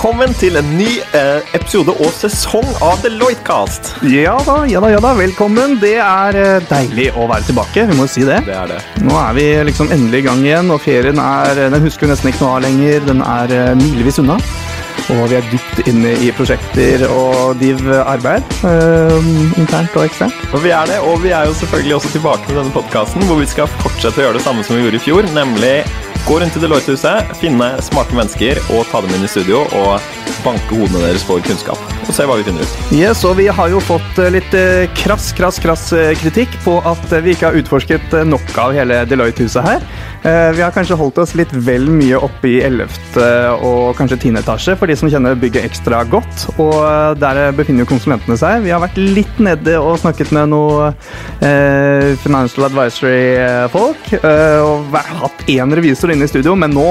velkommen til en ny eh, episode og sesong av Deloitte-cast. Ja da, ja da, ja da, velkommen. Det er eh, deilig å være tilbake, vi må jo si det. Det er det. Nå er vi liksom endelig i gang igjen, og ferien er Den husker vi nesten ikke noe av lenger. Den er eh, milevis unna. Og vi er dypt inne i prosjekter og div arbeid. eh, internt og eksternt. Og vi er det, og vi er jo selvfølgelig også tilbake med denne podkasten, hvor vi skal fortsette å gjøre det samme som vi gjorde i fjor, nemlig gå rundt i Deloitte-huset, finne smarte mennesker og ta dem inn i studio og banke hodene deres for kunnskap. Og se hva vi finner ut. Yes, og vi har jo fått eh, litt eh, krass, krass, krass eh, kritikk på at vi ikke har utforsket nok av hele Deloitte-huset her. Eh, Vi har kanskje holdt oss litt vel mye oppe i 11. og kanskje 10. etasje, for de som kjenner bygget ekstra godt. Og der befinner jo konsulentene seg. Vi har vært litt nede og snakket med noe eh, Financial Advisory-folk. Eh, og hatt én revisor inne i studio, men nå,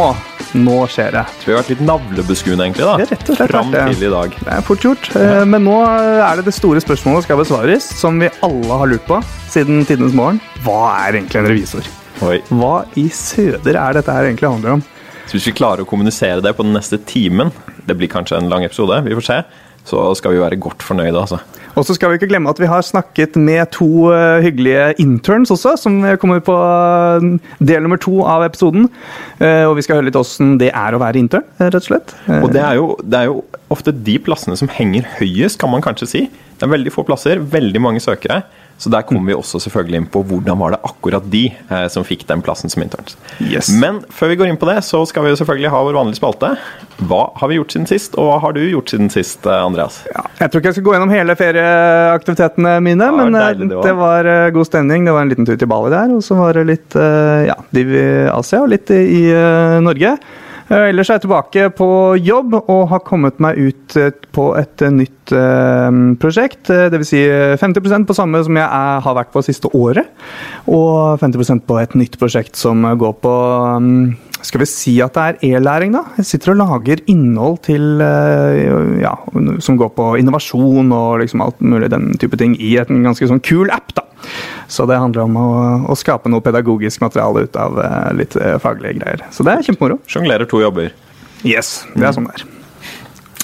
nå skjer det. Vi har vært litt navlebeskuende, egentlig, da. Det er rett og slett Fram det. til i dag. Det er fort gjort. Ja. Men nå er det det store spørsmålet skal besvares, som vi alle har lurt på siden tidenes morgen. Hva er egentlig en revisor? Oi. Hva i søder er dette her egentlig handler om? Så hvis vi klarer å kommunisere det på den neste timen, det blir kanskje en lang episode, vi får se, så skal vi være godt fornøyde, altså. Og så skal vi ikke glemme at vi har snakket med to eh, hyggelige interns også, som kommer på eh, del nummer to av episoden. Eh, Og vi skal høre litt åssen det er å være intern, rett og slett. Og det er, jo, det er jo ofte de plassene som henger høyest, kan man kanskje si. Det er veldig få plasser, veldig mange søkere. Så der kommer vi også selvfølgelig inn på hvordan var det akkurat de eh, som fikk den plassen som interns. Yes. Men før vi går inn på det, så skal vi jo selvfølgelig ha vår vanlige spalte. Hva har vi gjort siden sist, og hva har du gjort siden sist, eh, Andreas? Ja, jeg tror ikke jeg skal gå gjennom hele ferieaktivitetene mine, det men eh, deilig, det det var eh, god stemning. Det var en liten tur til Bali der, og så var det litt ja, div i Asia og litt i eh, Norge. Eh, Ellers er jeg tilbake på jobb og har kommet meg ut eh, på et eh, nytt prosjekt. Dvs. Si eh, 50% på samme som jeg har vært på siste året, og 50% på et nytt prosjekt som går på mm, skal vi si at det er e-læring, da? Jeg sitter og lager innhold til eh, ja, som går på innovasjon og liksom alt mulig den type ting i en ganske sånn kul app. da. Så det handler om å, å skape noe pedagogisk materiale ut av eh, litt eh, faglige greier. Så det er kjempemoro. Sjonglerer to jobber. Yes, det er sånn det er.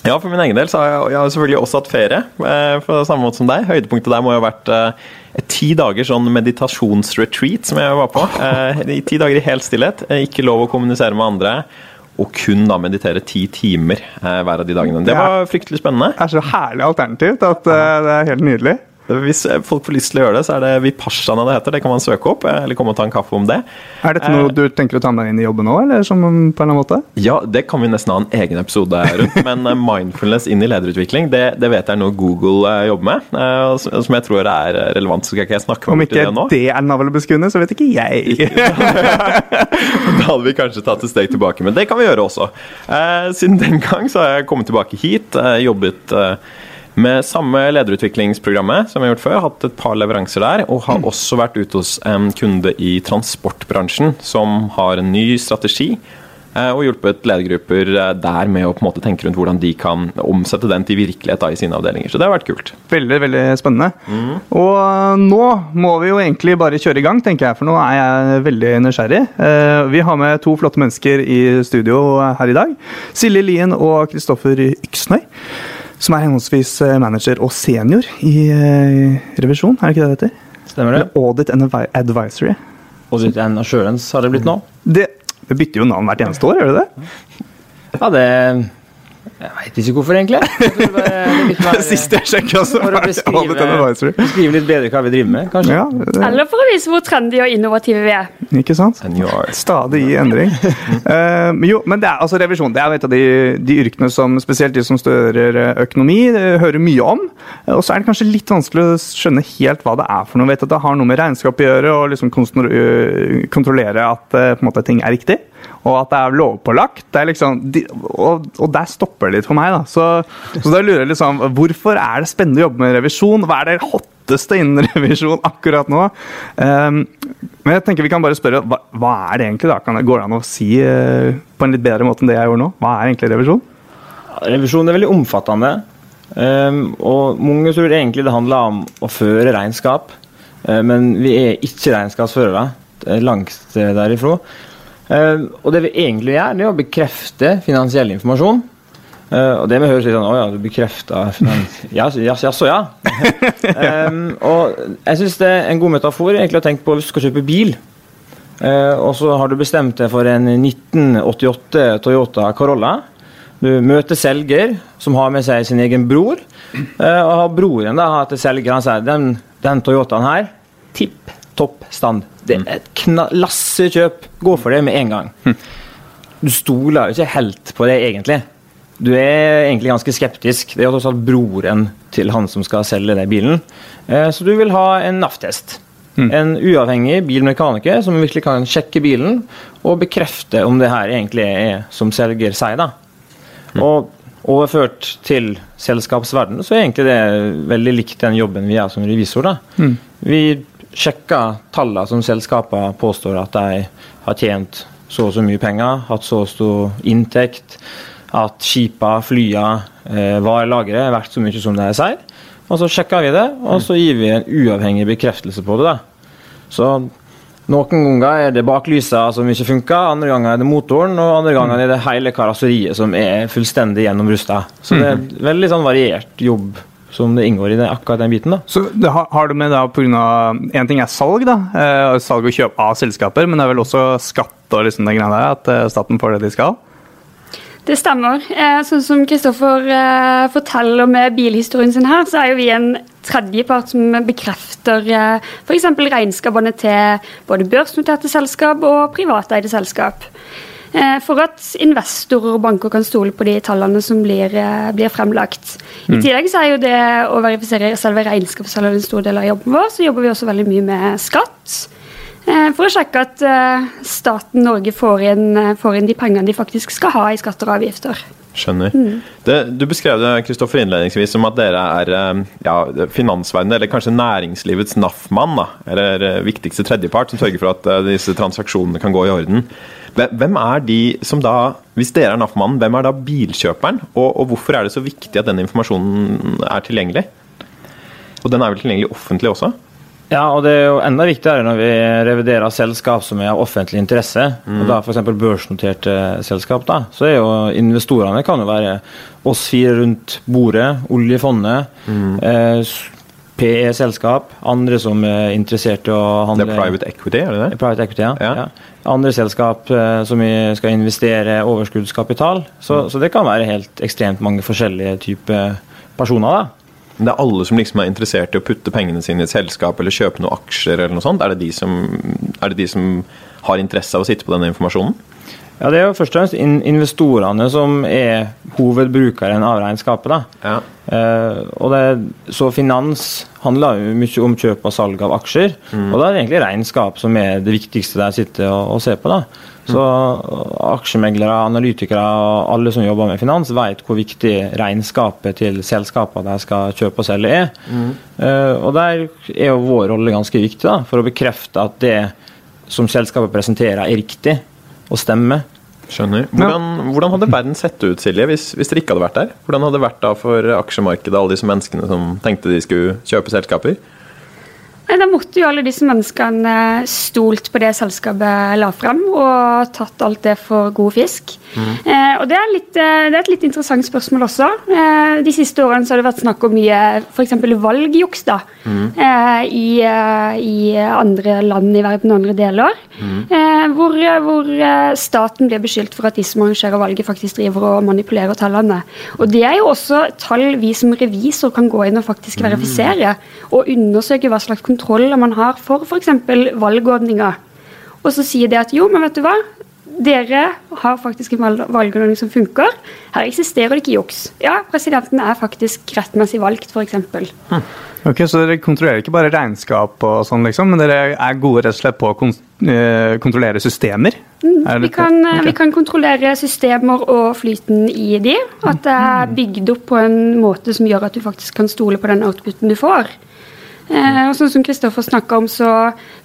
Ja, for min egen del så har jeg, jeg har selvfølgelig også hatt ferie, på samme måte som deg. Høydepunktet der må jo ha vært ti dager sånn meditasjonsretreat som jeg var på. Eh, I ti dager i helt stillhet. eh, Ikke lov å kommunisere med andre. Og kun da meditere ti timer eh, hver av de dagene. Det var fryktelig spennende. Det er så herlig alternativt at uh, det er helt nydelig. Hvis eh, folk får lyst til å gjøre det, så er det Vipassana det heter. Det kan man søke opp, eh, eller komme og ta en kaffe om det. Er dette noe du tenker å ta med inn i jobben nå, eller som på en eller annen måte? Ja, det kan vi nesten ha en egen episode rundt. Men eh, mindfulness inn i lederutvikling, det, det vet jeg er noe Google eh, jobber med. eh, og Som jeg tror er relevant. Så skal ikke jeg snakke Om meg bort i ikke det nå. det er navlebeskuende, så vet ikke jeg. Da hadde vi kanskje tatt et steg tilbake, men det kan vi gjøre også. Eh, siden den gang så har jeg kommet tilbake hit, eh, jobbet eh, med samme lederutviklingsprogrammet som vi har gjort før. Hatt et par leveranser der, og har også vært ute hos en kunde i transportbransjen som har en ny strategi. eh, Og hjulpet ledergrupper eh, der med å på en måte tenke rundt hvordan de kan omsette den til virkelighet da, i sine avdelinger. Så det har vært kult. Veldig, veldig spennende. Og eh, nå må vi jo egentlig bare kjøre i gang, tenker jeg, for nå er jeg veldig nysgjerrig. Vi har med to flotte mennesker i studio her i dag. Silje Lien og Kristoffer Yksnøy. Som er henholdsvis eh, manager og senior i eh, revisjon, er det ikke det det heter? Stemmer det? Eller Audit and Advisory. Audit and Assurance har det blitt nå. Det, det bytter jo navn hvert eneste år, gjør det det? Ja, det Jeg veit ikke hvorfor, egentlig. Bare det er Det siste jeg sjekka, så var det Audit Advisory. beskrive, litt bedre hva vi driver med, kanskje. Ja, det, Eller for å vise hvor trendy og innovative vi er. ikke sant? Stadig i endring. uh, men jo, men det er altså revisjon. Det er et av de, de yrkene som spesielt de som studerer eh, økonomi, eh, hører mye om. Og så er det kanskje litt vanskelig å skjønne helt hva det er for noe. Vet at det har noe med regnskap å gjøre, og liksom kontrollere at på en måte, ting er riktig. Og at det er lovpålagt. Det er liksom, de, og, og der stopper det litt for meg. da. Så, så da lurer jeg liksom, Hvorfor er det spennende å jobbe med revisjon? Hva er det hotteste innen revisjon akkurat nå? Um, men jeg tenker vi kan bare spørre, hva, hva er det egentlig? da? Kan det, går det an å si uh, på en litt bedre måte enn det jeg gjør nå? Hva er egentlig revisjon? Revisjon er veldig omfattende. Um, og mange tror egentlig det handler om å føre regnskap. uh, men vi er ikke regnskapsførere. Er langt derifra. Uh, og det vi egentlig gjør, det er å bekrefte finansiell informasjon. Uh, og det med høres litt sånn Å ja, du bekrefter Ja, jaså, ja. um, og jeg syns det er en god metafor egentlig å tenke på hvis du skal kjøpe bil. Uh, og så har du bestemt deg for en 1988 Toyota Corolla. Du møter selger, som har med seg sin egen bror. Uh, og broren da, har til selger han sier den, den Toyotaen her, tipp topp stand. Det er et klassekjøp. Gå for det med en gang. Hm. Du stoler jo ikke helt på det, egentlig. Du er egentlig ganske skeptisk. Det er tross alt broren til han som skal selge den bilen. Eh, så du vil ha en NAF-test. Mm. En uavhengig bilmekaniker som virkelig kan sjekke bilen og bekrefte om det her egentlig er som selger sier. da. Mm. Og overført til selskapsverden så er egentlig det veldig likt den jobben vi gjør som revisor. da. Mm. Vi sjekker tallene som selskapene påstår at de har tjent så og så mye penger, hatt så stor inntekt at skipa, flya, eh, varelageret er verdt så mye som det de sier. Og så sjekker vi det, og så gir vi en uavhengig bekreftelse på det. Da. Så noen ganger er det baklysa som ikke funker, andre ganger er det motoren, og andre ganger er det hele karosseriet som er fullstendig gjennomrusta. Så det er en veldig sånn variert jobb som det inngår i det, akkurat den biten. da. Så det har, har du med da pga. En ting er salg, da, eh, salg og kjøp av selskaper, men det er vel også skatt og liksom den greia der, at eh, staten får det de skal? Det stemmer. Eh, sånn som Kristoffer eh, forteller med bilhistorien sin her, så er jo vi en tredjepart som bekrefter eh, f.eks. regnskapene til både børsnoterte selskap og privateide selskap. Eh, for at investorer og banker kan stole på de tallene som blir, blir fremlagt. Mm. I tillegg så er jo det å verifisere selve regnskapet en stor del av jobben vår. Så jobber vi også veldig mye med skatt. Eh, for å sjekke at eh, staten Norge får inn, eh, får inn, de pengene de faktisk skal ha i skatter og avgifter. Skjønner. Mm. Det, du beskrev det Kristoffer, innledningsvis som at dere er ja, finansverdenen, eller kanskje næringslivets NAF-mann, eller viktigste tredjepart, som sørger for at disse transaksjonene kan gå i orden. Hvem er de som da, Hvis dere er NAF-mannen, hvem er da bilkjøperen? Og, og hvorfor er det så viktig at den informasjonen er tilgjengelig? Og den er vel tilgjengelig offentlig også? Ja, og det er jo enda viktigere når vi reviderer selskap som er av offentlig interesse, mm. og da f.eks. børsnoterte selskap, da, så er jo investorene kan jo være oss fire rundt bordet, oljefondet, mm. eh, PE-selskap, andre som er interessert i å handle Det er private equity, er det det? Private equity, ja. ja. ja. Andre selskap eh, som skal investere overskuddskapital. Så, mm. så det kan være helt ekstremt mange forskjellige typer personer. da. Det er alle som liksom er interessert i å putte pengene sine i et selskap eller kjøpe noen aksjer eller noe sånt? Er det, de som, det de som har interesse av å sitte på denne informasjonen? Ja, Det er jo først og fremst investorene som er hovedbrukeren av regnskapet. Ja. Eh, det, så finans handler jo mye om kjøp og salg av aksjer. Mm. Og da er det egentlig regnskap som er det viktigste de sitter og, og ser på. da. Så aksjemeglere, analytikere og alle som jobber med finans, vet hvor viktig regnskapet til selskapene de skal kjøpe og selge er. Mm. Uh, og der er jo vår rolle ganske viktig, da, for å bekrefte at det som selskapet presenterer, er riktig og stemmer. Skjønner. Hvordan, hvordan, hadde verden sett ut, Silje, hvis, hvis dere ikke hadde vært der? Hvordan hadde det vært da for aksjemarkedet, alle disse menneskene som tenkte de skulle kjøpe selskaper? Da måtte jo alle disse menneskene stolt på det selskapet la frem, og tatt alt det for god fisk. Mm. Eh, og det er, litt, eh, det er, et litt interessant spørsmål også. Eh, de siste årene så har det vært snakk om mye f.eks. valgjuks da, mm. eh, i, eh, i, andre land i verden og andre deler. Mm. Eh, hvor, hvor, staten blir beskyldt for at de som arrangerer valget, faktisk driver og manipulerer tallene. Og det er jo også tall vi som revisor kan gå inn og faktisk mm. verifisere, og undersøke hva slags kontroller man har for f.eks. valgordninger. Og så sier det at jo, men vet du hva, dere har faktisk en valgordning som funker. Her eksisterer det ikke juks. Ja, presidenten er faktisk rettmessig valgt, f.eks. Hm. Ok, Så dere kontrollerer ikke bare regnskap, og sånn liksom, men dere er gode rett og slett på å eh, kontrollere systemer? Mm, vi, kan, eh, okay. vi, kan, kontrollere systemer og flyten i de. At det er bygd opp på en måte som gjør at du faktisk kan stole på den outputen du får. Eh, og sånn som Kristoffer snakka om, så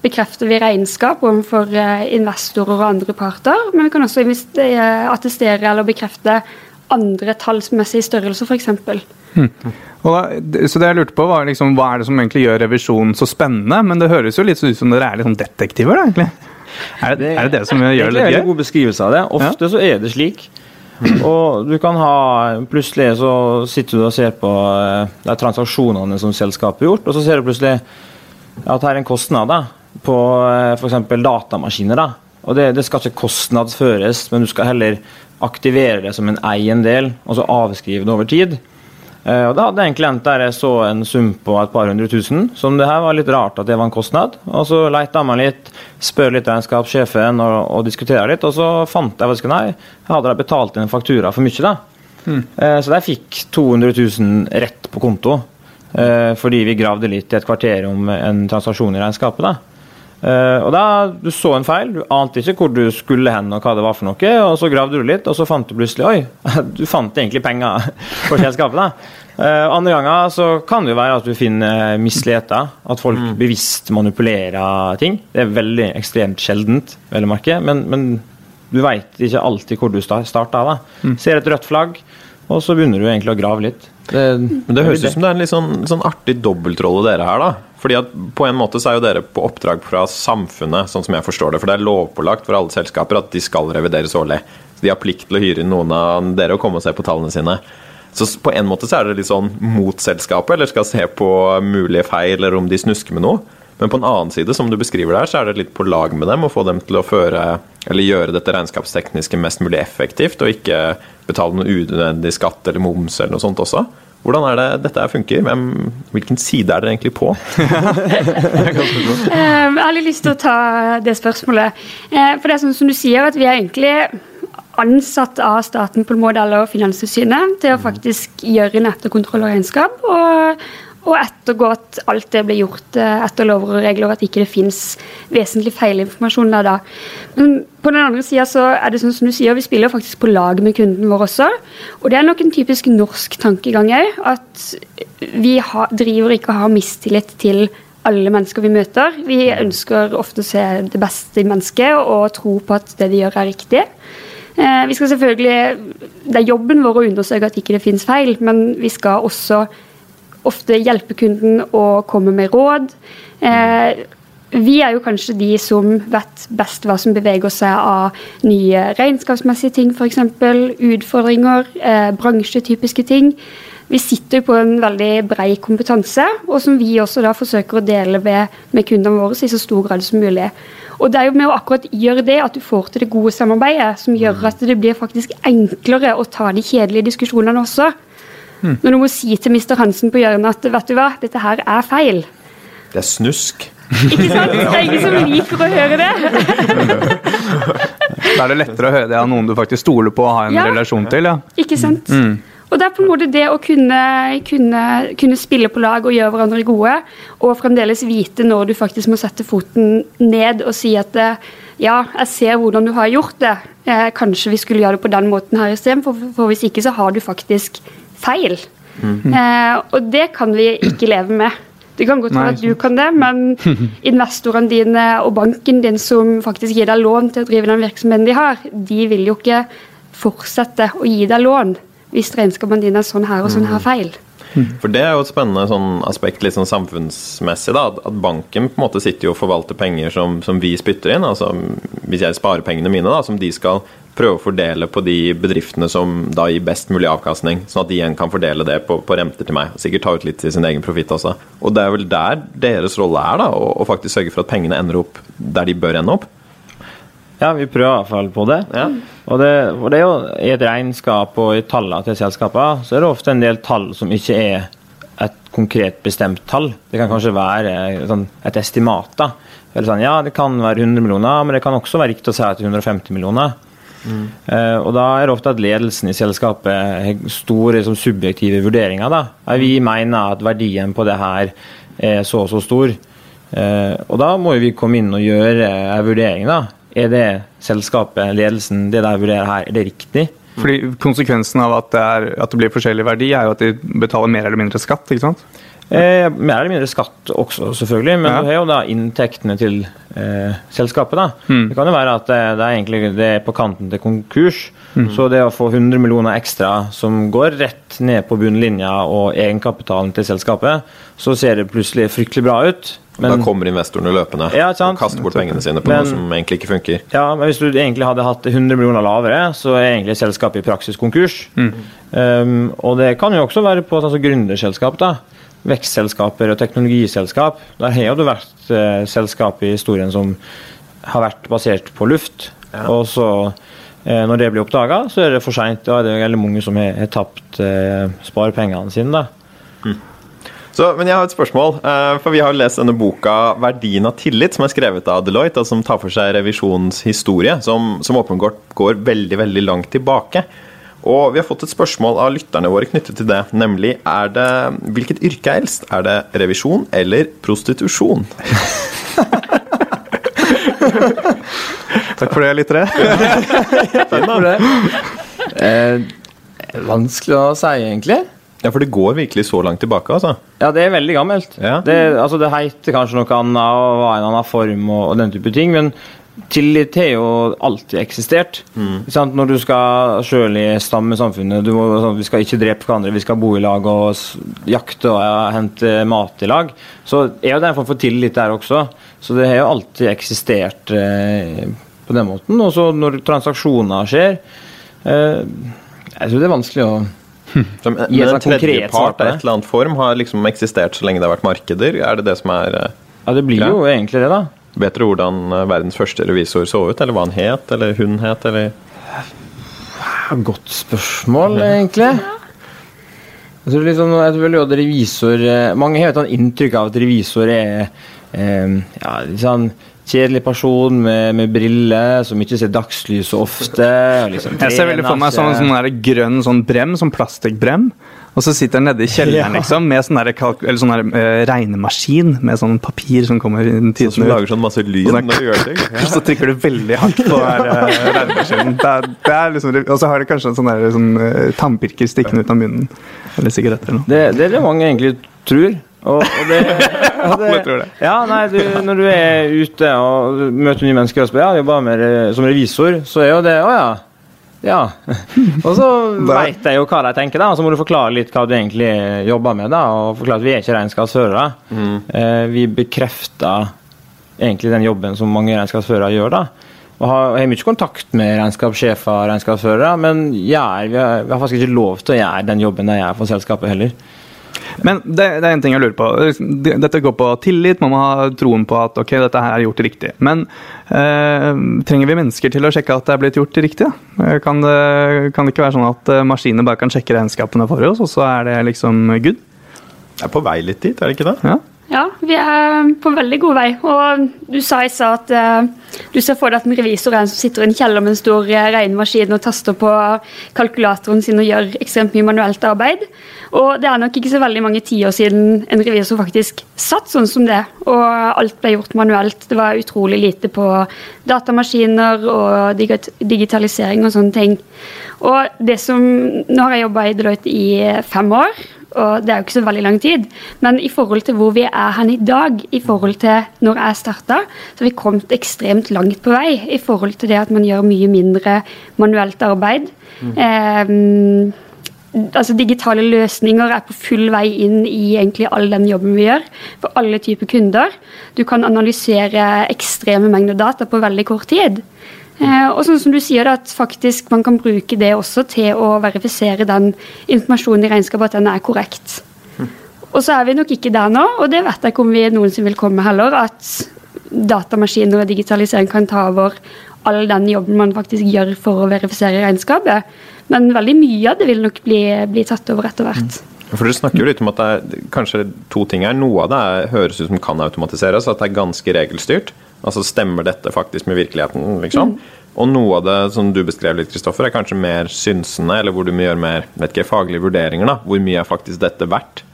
bekrefter vi regnskap overfor eh, investorer og andre parter. Men vi kan også attestere eller bekrefte andre tallsmessige størrelser, f.eks. Hmm. så det jeg lurte på var liksom, Hva er det som egentlig gjør revisjonen så spennende? Men det høres jo litt ut som dere er litt sånn detektiver, da, egentlig. Er det, er det, det som gjør det litt gøy? Det er en god beskrivelse av det. Ofte ja. så er det slik Og du kan ha Plutselig så sitter du og ser på eh, de transaksjonene som selskapet har gjort, og så ser du plutselig at her er en kostnad da, på eh, f.eks. datamaskiner. da. Og det, det, skal ikke kostnadsføres, men du skal heller aktivere det som en eiendel, og så avskrive det over tid. Uh, og Da hadde jeg en klient der jeg så en sum på et par hundre tusen. Som det her var litt rart at det var en kostnad. Og Så leita man litt, spør litt regnskapssjefen og, og diskuterer litt, og så fant jeg faktisk nei, jeg hadde da betalt inn en faktura for mye. da. Mm. Så de fikk 200 000 rett på konto. Uh, fordi vi gravde litt i et kvarter om en transaksjon i regnskapet. da. Uh, og da Du så en feil, du ante ikke hvor du skulle hen og hva det var for noe. og Så gravde du litt, og så fant du plutselig Oi, du fant egentlig penger på selskapet. Uh, andre ganger så kan det jo være at du finner misligheter. At folk mm. bevisst manipulerer ting. Det er veldig ekstremt sjeldent, vel å merke. Men, men, du veit ikke alltid hvor du starta. da. Mm. Ser et rødt flagg, og så begynner du egentlig å grave litt. Det, men det høres ut som det er en litt sånn, sånn artig dobbeltrolle dere her, da. Fordi at På en måte så er jo dere på oppdrag fra samfunnet, sånn som jeg forstår det. For det er lovpålagt for alle selskaper at de skal revideres årlig. Så De har plikt til å hyre inn noen av dere og komme og se på tallene sine. Så på en måte så er det litt sånn mot selskapet, eller skal se på mulige feil, eller om de snusker med noe. Men på en annen side, som du beskriver der, så er det litt på lag med dem å få dem til å føre, eller gjøre dette regnskapstekniske mest mulig effektivt, og ikke betale noe unødvendig skatt eller moms eller noe sånt også. Hvordan er det dette funker? Hvem, hvilken side er dere egentlig på? Ehm, jeg har litt lyst til å ta det spørsmålet. Eh, for det er sånn som du sier, at vi er egentlig ansatt av staten på en måte, eller Finanstilsynet til å faktisk gjøre nettokontroll og regnskap. Og, og ettergå at alt det blir gjort eh, etter lover og regler, og at ikke det finnes vesentlig feilinformasjon der da. Men på den andre sida så er det sånn som du sier, vi spiller faktisk på lag med kunden vår også. Og det er nok en typisk norsk tankegang òg, at vi har, driver ikke og har mistillit til alle mennesker vi møter. Vi ønsker ofte å se det beste i mennesket og tro på at det de gjør, er riktig. Eh, vi skal selvfølgelig, Det er jobben vår å undersøke at ikke det finnes feil, men vi skal også ofte hjelpe kunden å komme med råd. Eh, vi er jo kanskje de som vet best hva som beveger seg av nye regnskapsmessige ting, f.eks. Utfordringer, eh, bransjetypiske ting. Vi sitter jo på en veldig brei kompetanse, og som vi også da forsøker å dele med, med kundene våre i så stor grad som mulig. Og det er jo med å akkurat gjøre det at du får til det gode samarbeidet, som gjør at det blir faktisk enklere å ta de kjedelige diskusjonene også. Mm. Når du må si til Mr. Hansen på hjørnet at vet du hva, dette her er feil. Det er snusk. Ikke sant? Det er ingen som liker å høre det. da er det lettere å høre det av noen du faktisk stoler på og har en ja. relasjon til. ja. Ikke sant? Mm. Og det er på en måte det å kunne, kunne, kunne, spille på lag og gjøre hverandre gode, og fremdeles vite når du faktisk må sette foten ned og si at ja, jeg ser hvordan du har gjort det, eh, kanskje vi skulle gjøre det på den måten her istedenfor, for, for hvis ikke så har du faktisk feil. Mm. Eh, og det kan vi ikke leve med. Det kan godt være at du kan det, men investorene dine og banken din som faktisk gir deg lån til å drive den virksomheten de har, de vil jo ikke fortsette å gi deg lån hvis regnskapene dine er sånn her og sånn her feil. For Det er jo et spennende sånn aspekt litt sånn samfunnsmessig. da, At banken på en måte sitter jo og forvalter penger som, som vi spytter inn. altså Hvis jeg sparer pengene mine, da, som de skal prøve å fordele på de bedriftene som da gir best mulig avkastning, sånn at de igjen kan fordele det på, på renter til meg. og Sikkert ta ut litt til sin egen profitt også. Og det er vel der deres rolle er, da, å, å faktisk sørge for at pengene ender opp der de bør ende opp. Ja, vi prøver i hvert fall på det. Ja. Og, det og det er jo I et regnskap og i tallene til selskapene så er det ofte en del tall som ikke er et konkret bestemt tall. Det kan kanskje være sånn, et estimat. da. Sånn, ja, det kan være 100 millioner, men det kan også være riktig å si at det er 150 millioner. Uh, og Da er det ofte at ledelsen i selskapet har store liksom, subjektive vurderinger. da. Vi mener at verdien på det her er så og så stor. Uh, og Da må vi komme inn og gjøre en vurdering. da. Er det selskapet, ledelsen, det de vurderer her, er det riktig? Fordi Konsekvensen av at det, er, at det, blir forskjellig verdi, er jo at de betaler mer eller mindre skatt? ikke sant? Eh, mer eller mindre skatt også, selvfølgelig, men Ja. du har jo da inntektene til eh, selskapet. da. Mm. Det kan jo være at det, det er egentlig det er på kanten til konkurs. Mm. Så det å få 100 millioner ekstra som går rett ned på bunnlinja og egenkapitalen til selskapet, så ser det plutselig fryktelig bra ut. da kommer investorene løpende Ja, og kaster bort pengene sine på Men- noe som egentlig ikke funker. Ja, men hvis du egentlig hadde hatt 100 millioner lavere, så er egentlig selskapet i praksis konkurs. Mm. Um, og det kan jo også være på altså, gründerselskap. da. Vekstselskaper og teknologiselskap. Der har det vært eh, selskap i historien som har vært basert på luft. Og så, eh, når det blir oppdaga, så er det for seint. Da er det veldig mange som har, har tapt eh, sparepengene sine. da. Så, men jeg har et spørsmål. eh, For Vi har lest denne boka 'Verdien av tillit', som er skrevet av Deloitte, og som tar for seg revisjonens historie, som, som åpenbart går veldig veldig langt tilbake. Og Vi har fått et spørsmål av lytterne våre knyttet til det, nemlig er det, hvilket yrke er eldst? Er det revisjon eller prostitusjon? Takk for det, lyttere. Takk for det. Eh, vanskelig å si, egentlig. Ja, For det går virkelig så langt tilbake, altså. Ja, det er veldig gammelt. Ja. Det, altså, det heter kanskje noe annet og var en annen form og, og den type ting, men tillit har jo alltid eksistert. Mm. sant? Når du skal sjøl i stammesamfunnet du må, sånn, Vi skal ikke drepe hverandre, vi skal bo i lag og s- jakte og ja, hente mat i lag. Så er jo det en form for tillit der også. Så det har jo alltid eksistert eh, på den måten. Og så når transaksjoner skjer eh, Jeg tror det er vanskelig å Som, men Gi en sånt konkret tredjepart svar på av det. et eller annet form har liksom eksistert så lenge det har vært markeder? Er det det som er eh, Ja, det blir greit? jo egentlig det, da. Vet dere hvordan eh, verdens første revisor så ut? Eller hva han het? Eller hun het? Eller Godt spørsmål, egentlig. Jeg tror, liksom, jeg tror vel jo at revisor eh, Mange har et inntrykk av at revisor er eh, ja, litt sånn kjedelig person med, med briller som ikke ser dagslys så ofte. Liksom, Jeg ser veldig for meg sånn, sånn grønn sånn brem, sånn plastikkbrem. Og så sitter han nede i kjelleren Ja. liksom, med sånn sånn eh, regnemaskin med sånn papir som kommer inn tidene ut. lager sånn masse lyd Sånn når du gjør ting? Så trykker du veldig hardt på den der, eh, regnemaskinen. Det er, det er liksom, og så har du kanskje en sånn, sånn eh, tannpirker stikkende ut av munnen. Eller sigarett eller noe. Det, det er det mange egentlig tror. Og, og det, og det. Ja, nei, du, Når du er ute og møter nye mennesker og spør ja, jobber med, som revisor, så er jo det Å ja. Ja. Og så veit jeg jo hva de tenker, da, og så må du forklare litt hva du egentlig jobber med. da, og forklare at Vi er ikke regnskapsførere. Eh, vi bekrefter egentlig den jobben som mange regnskapsførere gjør. da. Og har, har mye kontakt med regnskapssjefer og regnskapsførere, men jeg, vi, har, vi har faktisk ikke lov til å gjøre den jobben de gjør for selskapet heller. Men det, det er en ting jeg lurer på. Dette går på tillit. Man må ha troen på at ok, dette her er gjort riktig. Men eh, trenger vi mennesker til å sjekke at det er blitt gjort riktig? Eh, Kan det, kan det ikke være sånn at eh, maskiner bare kan sjekke regnskapene for oss, og så er det liksom good? Det er på vei litt dit, er det ikke det? Ja. Ja, vi er på veldig god vei. Og du sa i stad at uh, du ser for deg at en revisor er en som sitter i en kjeller med en stor eh, regnemaskin og taster på kalkulatoren sin og gjør ekstremt mye manuelt arbeid. Og det er nok ikke så veldig mange tiår siden en revisor faktisk satt sånn som det, og alt ble gjort manuelt. Det var utrolig lite på datamaskiner og digitalisering og sånne ting. Og det som Nå har jeg jobba i Deloitte i fem år og det er jo ikke så veldig lang tid. Men i forhold til hvor vi er hen i dag, i forhold til når jeg starta, så har vi kommet ekstremt langt på vei i forhold til det at man gjør mye mindre manuelt arbeid. Eh, altså Digitale løsninger er på full vei inn i egentlig all den jobben vi gjør, for alle typer kunder. Du kan analysere ekstreme mengder data på veldig kort tid. Eh, og sånn som du sier at faktisk man kan bruke det også til å verifisere den informasjonen i regnskapet, at den er korrekt. Og så er vi nok ikke der nå, og det vet jeg ikke om vi noensinne vil komme heller, at datamaskiner og digitalisering kan ta over all den jobben man faktisk gjør for å verifisere regnskapet. Men veldig mye av det vil nok bli, bli tatt over etter hvert. For Dere snakker jo litt om at det er kanskje to ting her. Noe av det er, høres ut som kan automatiseres, at det er ganske regelstyrt. Altså Stemmer dette faktisk med virkeligheten? liksom? Og noe av det som du beskrev litt, Kristoffer, er kanskje mer synsende, eller hvor du må gjøre mer vet ikke, faglige vurderinger. da. Hvor mye er faktisk dette verdt?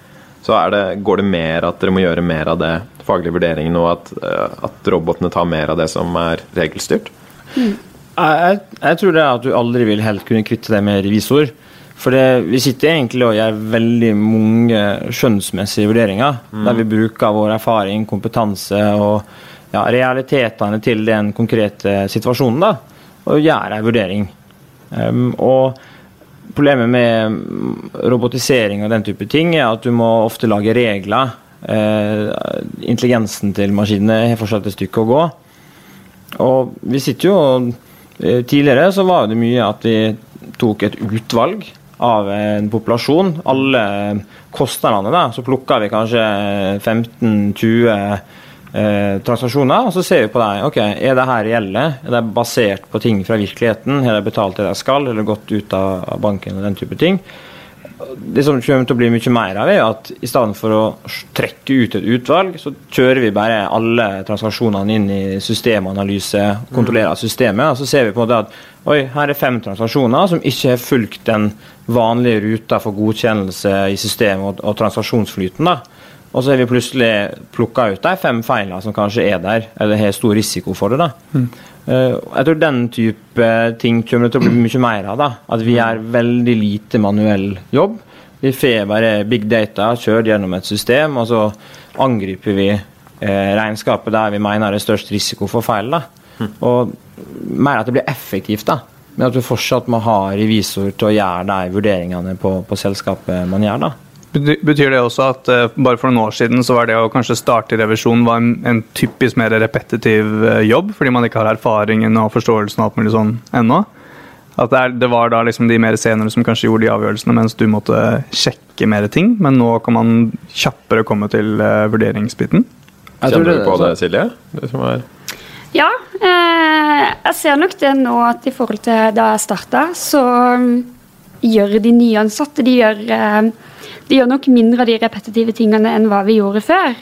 Så er det, går det mer at dere må gjøre mer av det faglige vurderingen, og at, eh, at robotene tar mer av det som er regelstyrt? Jeg, jeg, jeg tror det er at du aldri vil helt kunne kvitte deg med revisor. For det, vi sitter egentlig og gjør veldig mange skjønnsmessige vurderinger, mm. der vi bruker vår erfaring, kompetanse og ja, realitetene til den konkrete situasjonen, da, og gjøre en vurdering. Um, og Problemet med robotisering og den type ting er at du må ofte lage regler. Uh, intelligensen til maskinene har fortsatt et stykke å gå. Og vi sitter jo uh, Tidligere så var det mye at vi tok et utvalg av en populasjon. Alle kostnadene, da. Så plukka vi kanskje 15-20 eh, transaksjoner, og så ser vi på det. ok, Er det her reelle? Er det basert på ting fra virkeligheten? Har de betalt det de skal, eller gått ut av banken og den type ting? Det som kommer til å bli mye mer av, er at i stedet for å trekke ut et utvalg, så kjører vi bare alle transaksjonene inn i systemanalyse, kontrollerer systemet, og så ser vi på det at oi, her er fem transaksjoner som ikke har fulgt den vanlige ruta for godkjennelse i systemet og, og transaksjonsflyten. da. Og så har vi plutselig plukka ut de fem feilene som kanskje er der, eller har stor risiko for det. da. Mm. Uh, jeg tror den type ting kommer til å bli mye mer av. da. At vi gjør veldig lite manuell jobb. Vi får bare big data kjørt gjennom et system, og så angriper vi eh, regnskapet der vi mener det er størst risiko for feil. da. Mm. Og mer at det blir effektivt. da. Men at du fortsatt må ha revisor til å gjøre de vurderingene på, på selskapet man gjør. da. Betyr det også at uh, bare for noen år siden så var det å kanskje starte revisjon var en, en typisk mer repetitiv uh, jobb, fordi man ikke har erfaringen og forståelsen og alt mulig sånn ennå? At det, er, det, var da liksom de mer senere som kanskje gjorde de avgjørelsene, mens du måtte sjekke mer ting, men nå kan man kjappere komme til uh, vurderingsbiten? Kjenner du på det, Silje? Det som er ja, jeg ser nok det nå at i forhold til da jeg starta, så um, gjør de nyansatte de gjør det gjør nok mindre av de repetitive tingene enn hva vi gjorde før.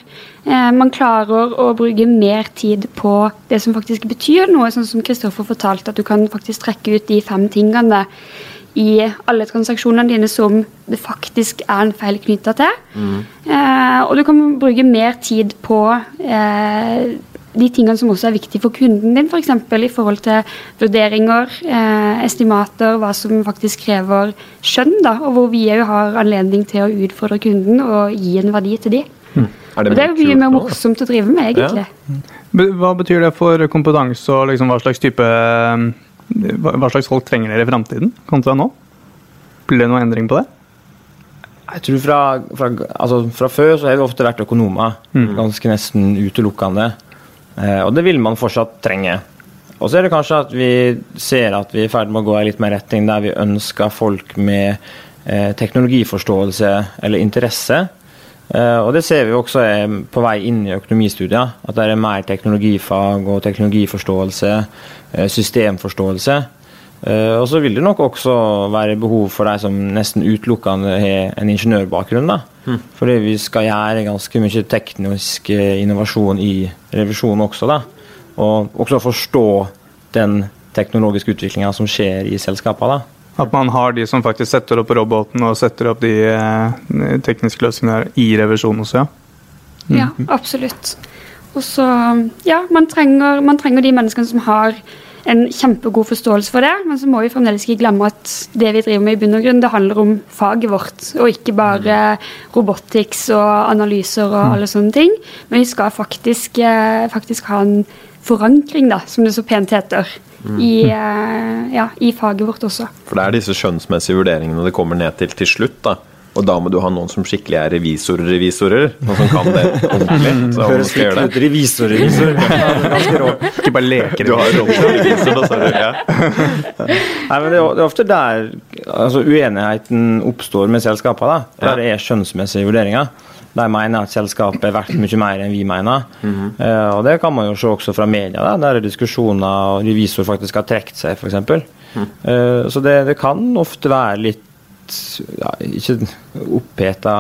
Eh, man klarer å bruke mer tid på det som faktisk betyr noe, sånn som Kristoffer fortalte, at du kan faktisk trekke ut de fem tingene i alle transaksjonene dine som det faktisk er en feil knytta til. Mm. Eh, og du kan bruke mer tid på eh, de tingene som også er viktige for kunden din, f.eks. For i forhold til vurderinger, eh, estimater, hva som faktisk krever skjønn, da, og hvor vi òg har anledning til å utfordre kunden og gi en verdi til de. Mm. Er det, og det er jo mye mer morsomt å drive med, egentlig. Ja. Hva betyr det for kompetanse og liksom hva slags type Hva slags folk trenger dere i framtiden kontra nå? Blir det noen endring på det? Jeg tror fra, fra, altså fra, før så har vi ofte vært økonomer. Mm. Ganske nesten utelukkende. Eh, og det vil man fortsatt trenge. Og så er det kanskje at vi ser at vi er i ferd med å gå i litt mer retning der vi ønsker folk med eh, teknologiforståelse eller interesse. Eh, og det ser vi også er på vei inn i økonomistudier. At det er mer teknologifag og teknologiforståelse, systemforståelse. Uh, og så vil det nok også være behov for de som nesten utelukkende har en ingeniørbakgrunn. da. Mm. Fordi vi skal gjøre ganske mye teknisk eh, innovasjon i revisjonen også. da. Og også forstå den teknologiske utviklinga som skjer i selskapene. At man har de som faktisk setter opp roboten og setter opp de eh, tekniske løsningene i revisjonen også, ja. Mm. Ja, absolutt. Og så, ja, man trenger, man trenger de menneskene som har en kjempegod forståelse for det, men så må vi fremdeles ikke glemme at det vi driver med i bunn og grunn, det handler om faget vårt, og ikke bare robotics og analyser og alle sånne ting. Men vi skal faktisk, eh, faktisk ha en forankring, da, som det så pent heter. I, eh, ja, I faget vårt også. For det er disse skjønnsmessige vurderingene det kommer ned til til slutt. da og da må du ha noen som skikkelig er revisorrevisorer. Noen som kan det ordentlig. Så Høres litt ut revisor-revisor. Ikke bare leker. Du har rollen som revisor, da, ser Ja. Nei, men det er, ofte der altså, uenigheten oppstår med selskapene. Der det er skjønnsmessige vurderinger. De mener at selskapet er verdt mye mer enn vi mener. Mm -hmm. uh, og Det kan man jo se også fra media, da, der er diskusjoner og revisor faktisk har trukket seg, f.eks. Mm. Uh, så det, det, kan ofte være litt ja, Ikke oppheta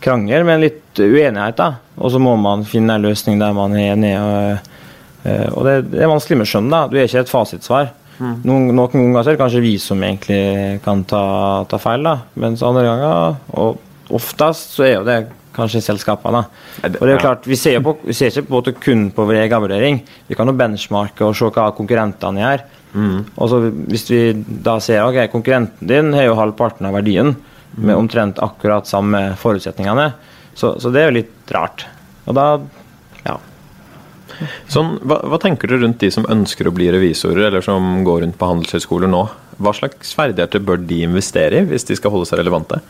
krangel, men litt uenighet. da. Og så må man finne en løsning der man er enig. Og, eh, og det, det, er vanskelig med skjønn. da. Du er ikke et fasitsvar. Mm. Noen, noen ganger er det kanskje vi som egentlig kan ta, ta feil, da. mens andre ganger, og oftest, så er jo det kanskje selskapene. Og det er jo klart, Vi ser, på, vi ser ikke på kun på vår egen vurdering. Vi kan jo benchmarke og se hva konkurrentene gjør. Mm. Og så Hvis vi da ser ok, konkurrenten din har jo halvparten av verdien med omtrent akkurat samme forutsetningene, så, så det er jo litt rart. Og da ja. Sånn, hva, hva, tenker du rundt de som ønsker å bli revisorer, eller som går rundt på handelshøyskoler nå? Hva slags ferdigheter bør de investere i hvis de skal holde seg relevante?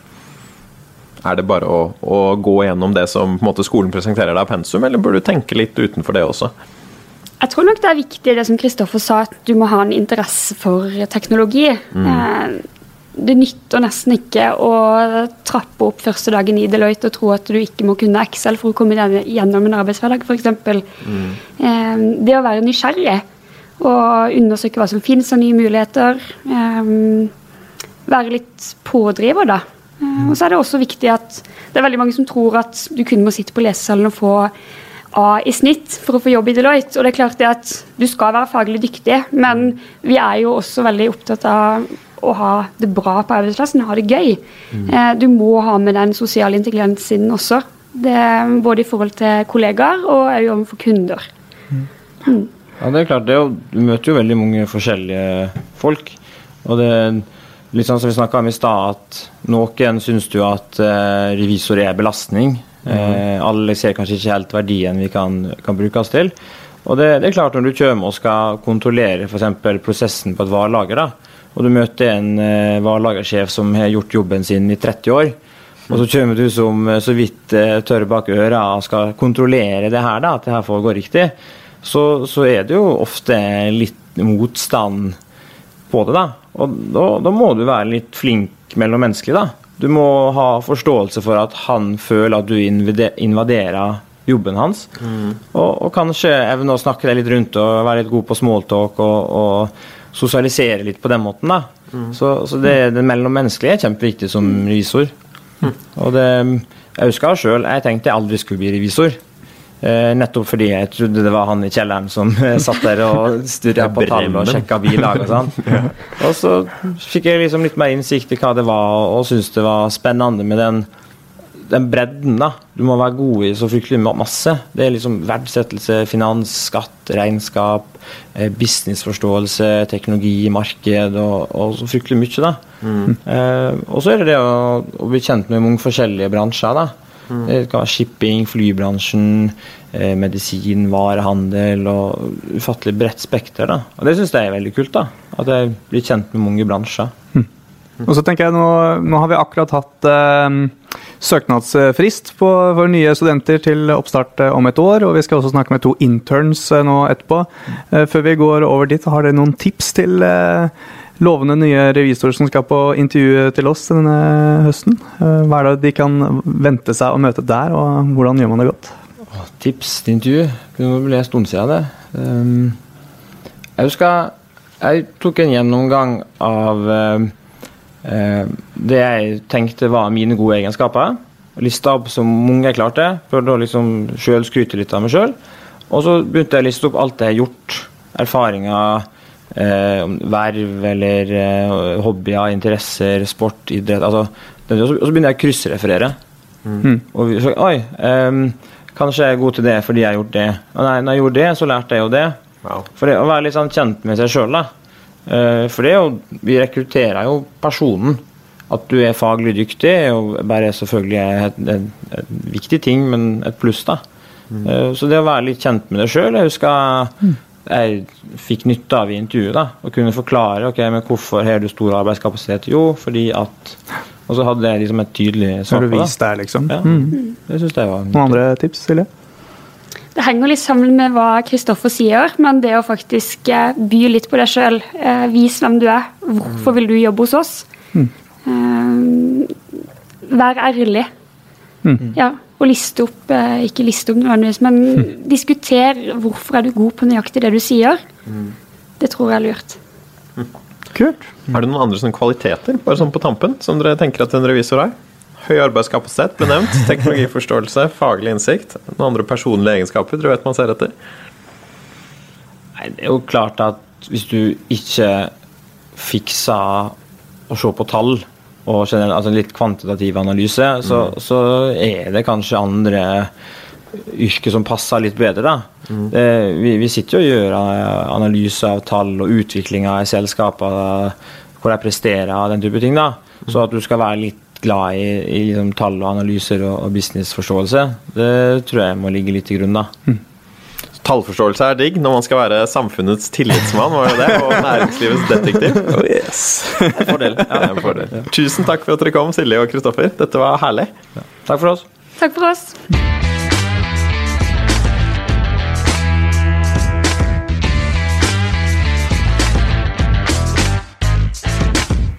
Er det bare å, å gå gjennom det som måte, skolen presenterer deg av pensum, eller bør du tenke litt utenfor det også? Jeg tror nok det er viktig det som Kristoffer sa, at du må ha en interesse for teknologi. Mm. Eh, det nytter nesten ikke å trappe opp første dagen i Deloitte og tro at du ikke må kunne Excel for å komme gjennom en arbeidshverdag, f.eks. Mm. Eh, det å være nysgjerrig og undersøke hva som finnes av nye muligheter. Eh, være litt pådriver, da. Eh, og så er det også viktig at det er veldig mange som tror at du kun må sitte på lesesalen og få A i snitt for å få jobb i Deloitte. Og det er klart det at du skal være faglig dyktig, men vi er jo også veldig opptatt av å ha det bra på arbeidsplassen, ha det gøy. Mm. Eh, du må ha med den sosiale intelligensen også. Det, både i forhold til kollegaer og òg overfor kunder. Mm. Mm. Ja, det er klart. Det er jo, du møter jo veldig mange forskjellige folk. Og det litt sånn som vi snakka om i stad, at noen syns jo at eh, revisor er belastning. Eh, alle ser kanskje ikke helt verdien vi kan, kan bruke oss til. Og det, det, er klart Når du kommer og skal kontrollere for prosessen på et varelager, da, og du møter en eh, varelagersjef som har gjort jobben sin i 30 år, og så kommer du som eh, så vidt eh, tørr bak øra og skal kontrollere det her, da, at det her får gå riktig, så, så, er det jo ofte litt motstand på det. da. Og da, da må du være litt flink mellom menneskelig, da. Du må ha forståelse for at han føler at du invaderer jobben hans. Mm. Og, og, kanskje evne å snakke deg litt rundt og være litt god på smalltalk og, og sosialisere litt på den måten. da. Mm. Så, så, det, det mellommenneskelige er kjempeviktig som revisor. Mm. Og det, jeg husker sjøl, jeg tenkte jeg aldri skulle bli revisor. Eh, nettopp fordi jeg trodde det var han i kjelleren som eh, satt der og sturra på tall og sjekka bilag og sånn. Og så fikk jeg liksom litt mer innsikt i hva det var, og syntes det var spennende med den, den bredden. da. Du må være god i så fryktelig masse. Det er liksom verdsettelse, finans, skatt, regnskap, eh, businessforståelse, teknologi, marked og, og så fryktelig mye. da. Mm. Eh, og så er det det å, å bli kjent med mange forskjellige bransjer. da. Mm. Det kan være shipping, flybransjen, eh, medisin, varehandel og ufattelig bredt spekter. Og Det syns jeg er veldig kult. da, At jeg blir kjent med mange bransjer. Mm. Og så tenker jeg, Nå, nå har vi akkurat hatt eh, søknadsfrist på, for nye studenter til oppstart eh, om et år. og Vi skal også snakke med to interns eh, nå etterpå. Eh, før vi går over dit, har dere noen tips til eh, lovende nye revisorer som skal på intervju til oss denne høsten. Eh, hva er det de kan vente seg å møte der, og hvordan gjør man det godt? Tips til intervju? Det bli en stund siden, det. Ehm, jeg husker jeg tok en gjennomgang av eh, eh, det jeg tenkte var mine gode egenskaper. Lista opp så mange jeg klarte. Prøvde å liksom sjøl skryte litt av meg sjøl. Og så begynte jeg å liste opp alt jeg har gjort. Erfaringer eh, verv eller eh, hobbyer, interesser, sport, idrett altså, Og så begynner jeg å kryssreferere. Mm. Og så, Oi, eh, kanskje jeg er god til det fordi jeg har gjort det. Og nei, når jeg gjorde det, så lærte jeg jo det. Wow. For det, å være litt sånn kjent med seg sjøl, da. Eh, for det er jo Vi rekrutterer jo personen. At du er faglig dyktig, er jo bare selvfølgelig et, et, et, viktig ting, men et pluss, da. Mm. Eh, så det å være litt kjent med deg sjøl Jeg husker mm jeg fikk nytte av i intervjuet. da, Å kunne forklare ok, men hvorfor har du stor arbeidskapasitet. Jo, fordi at Og så hadde jeg liksom et tydelig svar på det. Vist der, liksom. Ja, mm. det synes jeg var Noen andre tips, Silje? Det henger litt sammen med hva Kristoffer sier, men det å faktisk eh, by litt på deg sjøl. Eh, vis hvem du er. Hvorfor vil du jobbe hos oss? Mm. Eh, vær ærlig. Mm. Ja, og liste opp eh, Ikke liste opp nødvendigvis, men mm. diskuter hvorfor er du god på nøyaktig det du sier. Mm. Det tror jeg er lurt. Kult. Er det noen andre sånne kvaliteter bare sånn på tampen, som dere tenker at en revisor har? Høy arbeidskapasitet ble nevnt. Teknologiforståelse, faglig innsikt. Noen andre personlige egenskaper dere vet man ser etter? Nei, Det er jo klart at hvis du ikke fikser å se på tall, og generell, altså litt kvantitativ analyse, så, så, er det kanskje andre yrker som passer litt bedre. da. Mm. Det, vi, vi, sitter jo og gjør analyse av tall og utvikling av selskaper hvor de presterer den type ting. da. Så at du skal være litt glad i, i liksom, tall og analyser og, og businessforståelse, det tror jeg må ligge litt til grunn. da. Mm. Tallforståelse er digg når man skal være samfunnets tillitsmann, var det det? Og næringslivets detektiv. Oh yes. En fordel. Ja, en fordel. Ja. Tusen takk for at dere kom, Silje og Kristoffer. Dette var herlig. Ja. Takk for oss. Takk for oss.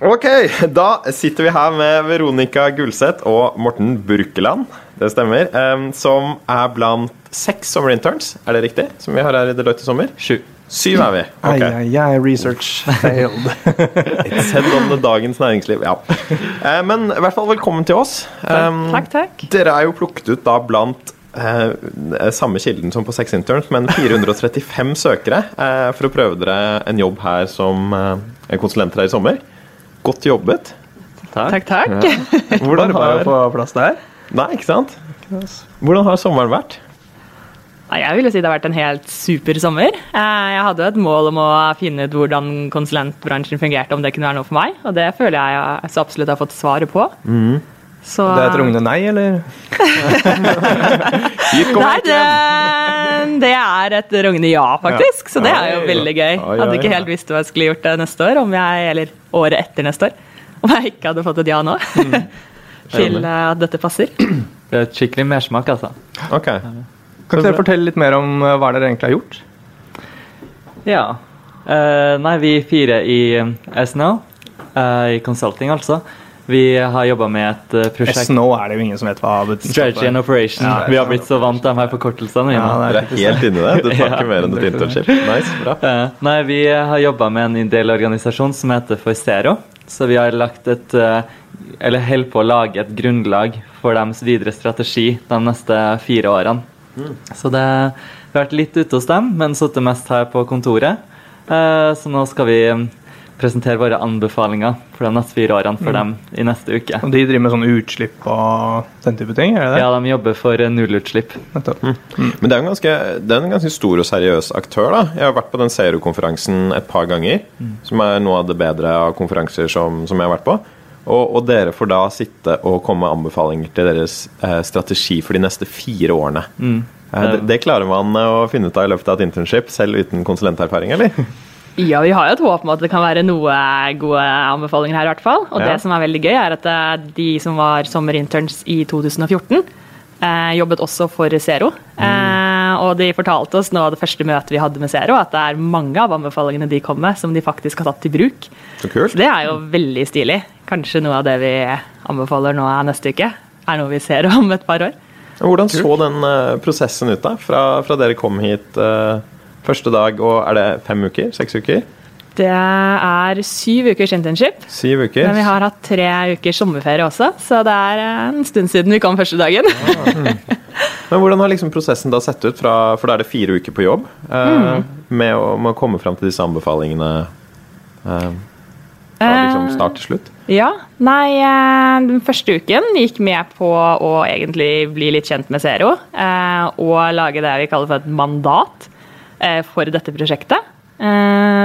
Ok, da sitter vi her med Veronica Gulseth og Morten Burkeland. Det stemmer. Um, som er blant seks sommerinterns, er det riktig? Som vi har her i Deloitte i sommer? Sju. Syv er vi. Okay. Ai, ai, ai, research failed. It's head on the dagens næringsliv. Ja. Uh, men i hvert fall velkommen til oss. Um, takk, takk. Dere er jo plukket ut da blant uh, samme kilden som på Sex Interns, men 435 søkere uh, for å prøve dere en jobb her som konsulenter her i sommer. Godt jobbet. Takk, takk. takk. Ja. Hvordan har... Få plass der? Nei, ikke sant? Hvordan har sommeren vært? Jeg vil si det har vært en helt super sommer. Eh, jeg hadde et mål om å finne ut hvordan konsulentbransjen fungerte, om det kunne være noe for meg, og det føler jeg så absolutt har fått svaret på. Mm. Så, det er et rungende nei, eller? nei, det, det, er et rungende ja, faktisk. Så det er jo veldig gøy. Hadde ikke helt visst hva jeg skulle gjort det neste år, jeg, eller året etter neste år, om jeg ikke hadde fått et ja nå. Til eh, at dette passer. Det er et skikkelig mersmak, altså. Ok. Kan ikke dere fortelle litt mer om eh, hva dere egentlig har gjort? Ja. Uh, nei, vi fire i SNO, uh, i consulting altså, vi har jobba med et uh, prosjekt SNO er det jo ingen som vet hva betyr. Strategy and Operation. Ja, vi har blitt så vant til de her forkortelsene. Ja, du er helt inni det. Du snakker ja, mer enn et internship. Nice, bra. nei, vi har jobba med en ideell organisasjon som heter Forcero. Så vi har lagt et eller holder på å lage et grunnlag for deres videre strategi de neste fire årene. Mm. Så det har vært litt ute hos dem, men sittet mest her på kontoret. Eh, så nå skal vi presentere våre anbefalinger for de neste fire årene for mm. dem i neste uke. Og De driver med sånn utslipp og den type ting? er det det? Ja, de jobber for nullutslipp. Mm. Mm. Men det er, en ganske, det er en ganske stor og seriøs aktør. da. Jeg har vært på den Zero-konferansen et par ganger, mm. som er noe av det bedre av konferanser som, som jeg har vært på. Og, og, dere får da sitte og komme med anbefalinger til deres eh, strategi for de neste fire årene. Mm. Eh, det, det, klarer man eh, å finne ut av i løpet av et internship, selv uten konsulenterfaring, eller? Ja, vi har jo et håp om at det kan være noe gode anbefalinger her, i hvert fall. Og ja. det som er veldig gøy, er at eh, de som var sommerinterns i 2014, eh, jobbet også for Zero. Mm. Eh, og de fortalte oss nå det første møtet vi hadde med Zero, at det er mange av anbefalingene de kom med, som de faktisk har tatt i bruk. Så kult. Så det er jo veldig stilig. Kanskje noe av det vi anbefaler nå neste uke, er noe vi ser om et par år. Hvordan så den uh, prosessen ut, da? Fra, fra dere kom hit uh, første dag, og er det fem uker? Seks uker? Det er syv ukers internship. Syv uker. Men vi har hatt tre ukers sommerferie også, så det er eh, en stund siden vi kom første dagen. Ah, mm. Men hvordan har liksom prosessen da sett ut, fra, for da er det fire uker på jobb, uh, mm. med, å, med, å, komme fram til disse anbefalingene? Fra liksom eh, start til slutt? Ja. Nei, eh, den første uken gikk med på å egentlig bli litt kjent med Zero. Eh, og lage det vi kaller for et mandat for dette prosjektet.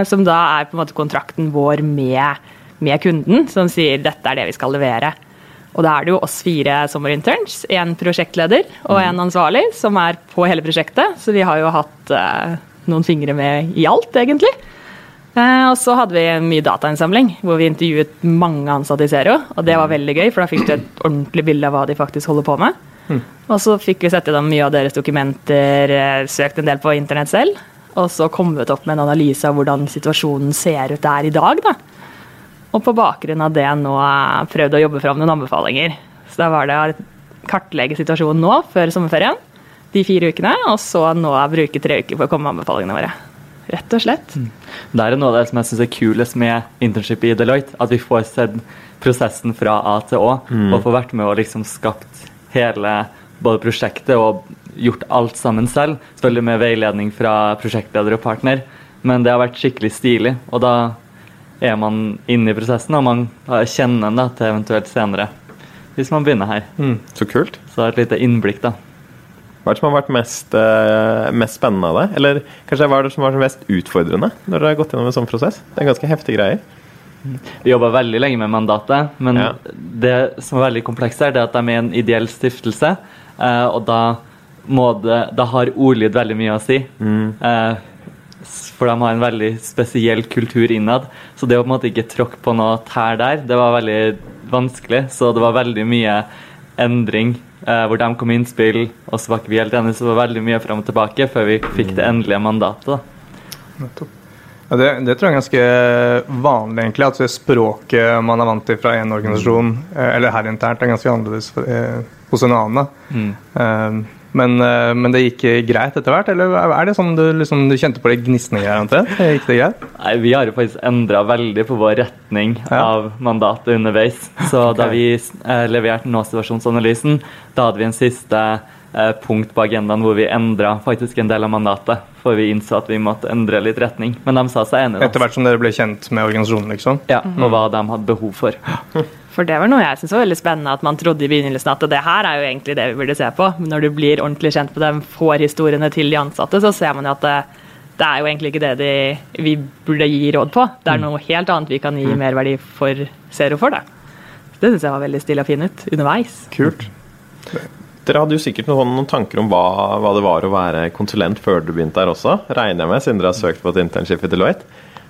Som da er på en måte kontrakten vår med, med kunden, som sier dette er det vi skal levere. Og da er det jo oss fire sommerinterns, en prosjektleder og en ansvarlig, som er på hele prosjektet. Så vi har jo hatt noen fingre med i alt, egentlig. Eh, og så hadde vi mye datainnsamling, hvor vi intervjuet mange ansatte i Zero. Og det var veldig gøy, for da fikk du et ordentlig bilde av hva de faktisk holder på med. Mm. Og så fikk vi sett gjennom mye av deres dokumenter, eh, søkt en del på internett selv. Og så kommet opp med en analyse av hvordan situasjonen ser ut der i dag. da. Og på bakgrunn av det nå prøvd å jobbe fram noen anbefalinger. Så da var det å kartlegge situasjonen nå, før sommerferien, de fire ukene, og så nå bruke tre uker for å komme med anbefalingene våre. Rett og slett. Mm. Det er noe av det som jeg syns er kulest med internship i Deloitte. At vi får sett prosessen fra A til Å, mm. og får vært med og liksom skapt hele både prosjektet og gjort alt sammen selv. Selvfølgelig med veiledning fra prosjektleder og partner, men det har vært skikkelig stilig. Og da er man inne i prosessen, og man kjenner den da, til eventuelt senere. Hvis man begynner her. Så kult. Så det er et lite innblikk, da. Hva er det som har vært mest, eh, mest spennende av det? Eller kanskje hva er det som har vært mest utfordrende når dere har gått gjennom en sånn prosess? Det er ganske heftige greier. Vi jobba veldig lenge med mandatet, men Ja. det som er veldig komplekst her, det er at de er en ideell stiftelse, eh, og da, må det, da har ordlyd veldig mye å si. Eh, for de har en veldig spesiell kultur innad. Så det å på en måte ikke tråkke på noe tær der, det var veldig vanskelig. Så det var veldig mye endring, eh, hvor de kom med innspill, og så var ikke vi helt enige, så det var veldig mye fram og tilbake før vi fikk det endelige mandatet. da. Ja, det, det tror jeg er ganske vanlig, egentlig. At det språket man er vant til fra en organisasjon, eh, eller her internt, er ganske annerledes eh, hos en annen. Mm. Eh, men, men det gikk greit etter hvert? Eller er det sånn du, liksom, du kjente på det gnisninger omtrent? Gikk det greit? Nei, Vi har jo faktisk endra veldig på vår retning Ja. av mandatet underveis. Så da vi eh, leverte nå-situasjonsanalysen, da hadde vi en siste punkt på agendaen hvor vi endra faktisk en del av mandatet. For vi innså at vi måtte endre litt retning. Men de sa seg enige. Etter hvert som dere ble kjent med organisasjonen, liksom? Ja, og hva de hadde behov for. For det var noe jeg syntes var veldig spennende, at man trodde i begynnelsen at det her er jo egentlig det vi burde se på. Men når du blir ordentlig kjent med de forhistoriene til de ansatte, så ser man jo at det, det er jo egentlig ikke det de, vi burde gi råd på. Det er noe helt annet vi kan gi merverdi for Zero for. Det Det syns jeg var veldig stille og fin ut underveis. Kult. Dere hadde jo sikkert noen, noen tanker om hva, hva det var å være konsulent før du begynte her også, regner jeg med, siden dere har søkt på et internship i Deloitte.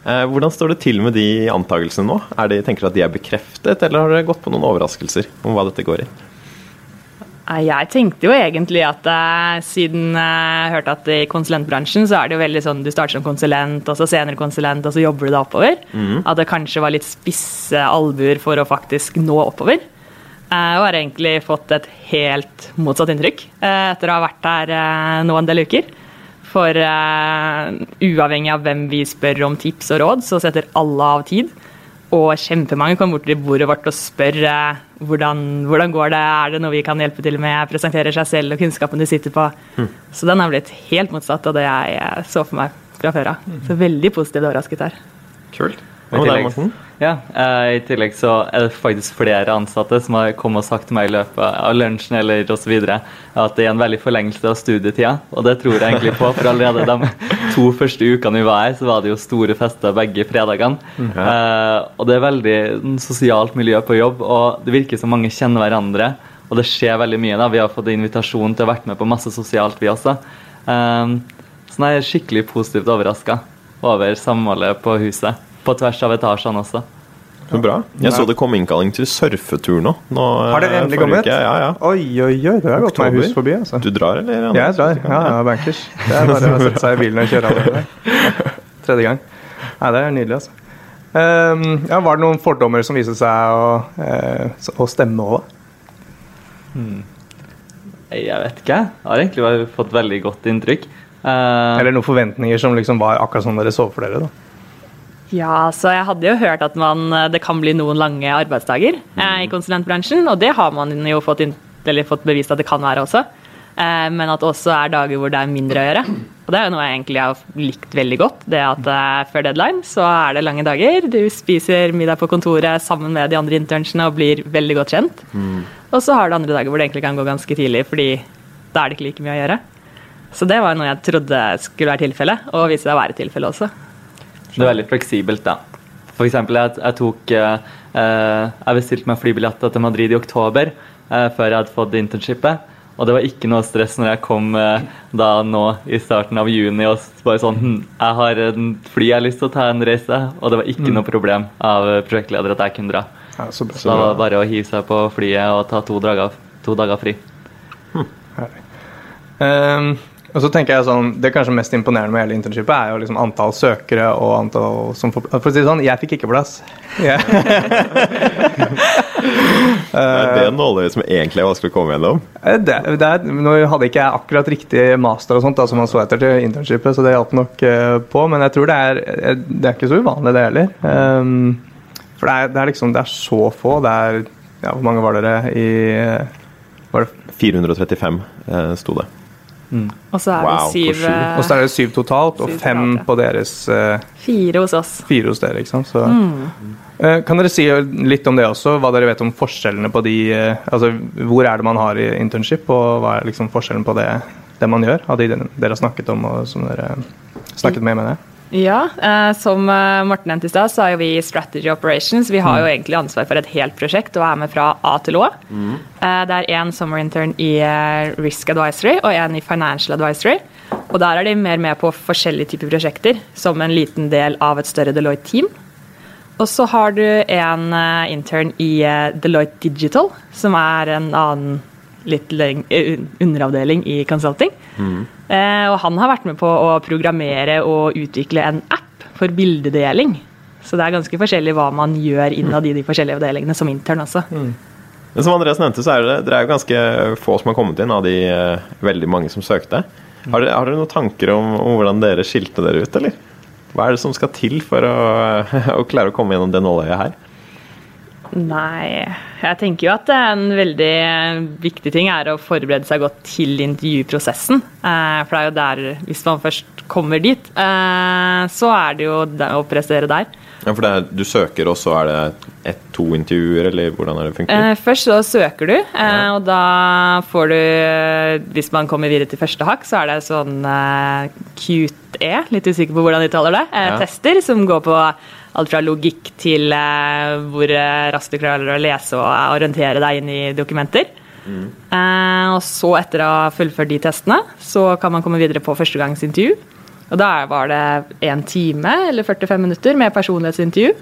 Eh, hvordan står det til med de antakelsene nå? Er de, tenker dere at de er bekreftet, eller har dere gått på noen overraskelser om hva dette går i? Jeg tenkte jo egentlig at uh, siden jeg hørte at i konsulentbransjen så er det jo veldig sånn du starter som konsulent, og så senere konsulent, og så jobber du deg oppover. At det kanskje var litt spisse albuer for å faktisk nå oppover. Eh, og har egentlig fått et helt motsatt inntrykk eh, etter å ha vært her eh, nå en del uker. For uavhengig av hvem vi spør om tips og råd, så setter alle av tid. Og kjempemange kommer bort til bordet vårt og spør hvordan, hvordan går det, er det noe vi kan hjelpe til med, presenterer seg selv og kunnskapen de sitter på. Så den har blitt helt motsatt av det jeg så for meg fra før av. Så veldig positivt overrasket her. Kult. I med deg, tillegg-? Ja, eh, I tillegg så er det faktisk flere ansatte som har kommet og sagt til meg i løpet av lunsjen eller osv. at det er en veldig forlengelse av studietida. Og det tror jeg egentlig på, for allerede de to første ukene vi var her, så var det jo store fester begge fredagene. Uh, og det er veldig sosialt miljø på jobb, og det virker som mange kjenner hverandre. Og det skjer veldig mye. da, Vi har fått invitasjon til å vært med på masse sosialt, vi også. Uh, så jeg er skikkelig positivt overraska over samholdet på huset. På tvers av etasjene også. Så bra. Jeg så det kom innkalling til surfetur nå. nå Har det eh, endelig kommet? uke. Ja, ja. Oi, oi, oi. Det har gått meg hus forbi, altså. Du drar, eller? Anders? Jeg drar. Ja, ja, bankers. Det er bare å sette seg i bilen og kjøre allerede. Tredje gang. Nei, det er nydelig, altså. Um, ja, var det noen fordommer som viste seg å, uh, å stemme òg? Hmm. Jeg vet ikke. Jeg har egentlig fått veldig godt inntrykk. Uh, Eller noen forventninger som liksom var akkurat som dere så for dere? da? Ja, så jeg hadde jo hørt at man, det kan bli noen lange arbeidsdager eh, i konsulentbransjen, og det har man jo fått, inn, eller fått bevist at det kan være også. Eh, men at det også er dager hvor det er mindre å gjøre. Og det er jo noe jeg egentlig har likt veldig godt. Det at eh, før deadline så er det lange dager. Du spiser middag på kontoret sammen med de andre internsene og blir veldig godt kjent. Og så har du andre dager hvor det egentlig kan gå ganske tidlig, fordi da er det ikke like mye å gjøre. Så det var noe jeg trodde skulle være tilfellet, og viste seg å være tilfellet også. Det er veldig fleksibelt, da. For eksempel, jeg, jeg tok eh, eh, Jeg bestilte meg flybilletter til Madrid i oktober eh, før jeg hadde fått internshipet. Og det var ikke noe stress når jeg kom eh, da nå i starten av juni og bare sånn hm, Jeg har en fly jeg har lyst til å ta en reise, og det var ikke noe problem av prosjektleder at jeg kunne dra. Ja, så så, Så det var bare å hive seg på flyet og ta to dager, to dager fri. Ehm, og så tenker jeg sånn, Det kanskje mest imponerende med hele internshipet er jo liksom antall søkere og antall som får For å si det sånn, jeg fikk ikke plass. Jeg- Er det nåløyet som egentlig er vanskelig å komme gjennom? Eh, det, det er, nå hadde ikke jeg akkurat riktig master og sånt da, som man så etter til internshipet, så det hjalp nok eh, på. Men jeg tror det er, eh, det er ikke så uvanlig, det heller. Um, for det er, det er liksom Det er så få. Det er ja, Hvor mange var dere i eh, Var det 435 eh, sto det. Og så er Wow, det syv, Og så er det syv totalt, og fem totalt, ja. på deres uh, fire hos oss. fire hos dere. ikke sant? Så, Mm. uh, Kan dere si litt om det også, hva dere vet om forskjellene på de uh, Altså, hvor er det man har i internship, og hva er liksom forskjellen på det, det man gjør, av de dere har snakket om, og som dere snakket med, mener jeg? Ja, eh, som eh, Morten nevnte i stad, så er jo vi Strategy Operations. Vi har jo egentlig ansvar for et helt prosjekt og er med fra A til Å. Eh, det er én summer intern i eh, Risk Advisory og en i Financial Advisory. Og der er de mer med på forskjellige typer prosjekter, som en liten del av et større Deloitte-team. Og så har du en eh, intern i Deloitte Digital, som er en annen litt leng eh, underavdeling i consulting. Eh, og han har vært med på å programmere og utvikle en app for bildedeling. Så det er ganske forskjellig hva man gjør innad i de forskjellige avdelingene som intern også. Men som Andreas nevnte, så er det, det er jo ganske få som har kommet inn av de eh, veldig mange som søkte. Har dere, har dere noen tanker om, om hvordan dere skilte dere ut, eller? Hva er det som skal til for å, å klare å komme gjennom det nåløyet her? Nei, jeg tenker jo at en veldig viktig ting er å forberede seg godt til intervjuprosessen. Eh, For det er jo der, hvis man først kommer dit, eh, så er det jo å prestere der. Ja, for det er, Du søker, og så er det ett-to intervjuer, eller hvordan er det funker? Eh, Først så søker du, eh, og da får du Hvis man kommer videre til første hakk, så er det sånn eh, QTE, litt usikker på hvordan de taler det, eh, Ja. tester som går på alt fra logikk til eh, hvor eh, raskt du klarer å lese og eh, orientere deg inn i dokumenter. Eh, og så, etter å ha fullført de testene, så kan man komme videre på førstegangsintervju. Og da var det én time eller 45 minutter med personlighetsintervju.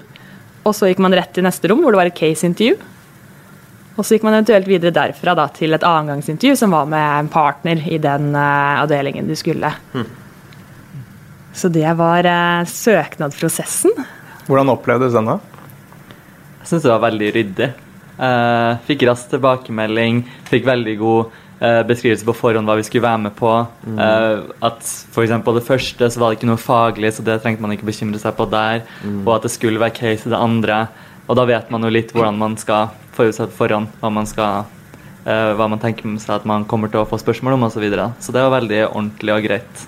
Og så gikk man rett til neste rom, hvor det var et case-intervju. Og så gikk man eventuelt videre derfra da, til et annengangsintervju som var med en partner i den uh, avdelingen du skulle. Så det var uh, søknadsprosessen. Hvordan opplevdes den, da? Jeg syns det var veldig ryddig. Uh, fikk rask tilbakemelding, fikk veldig god eh, beskrivelse på forhånd hva vi skulle være med på. Eh, at for det første så var det ikke noe faglig, så det trengte man ikke bekymre seg på der. Og at det skulle være case i det andre. Og da vet man jo litt hvordan man skal forutsette på forhånd hva man skal eh, hva man tenker med seg at man kommer til å få spørsmål om osv. Så, videre. så det var veldig ordentlig og greit.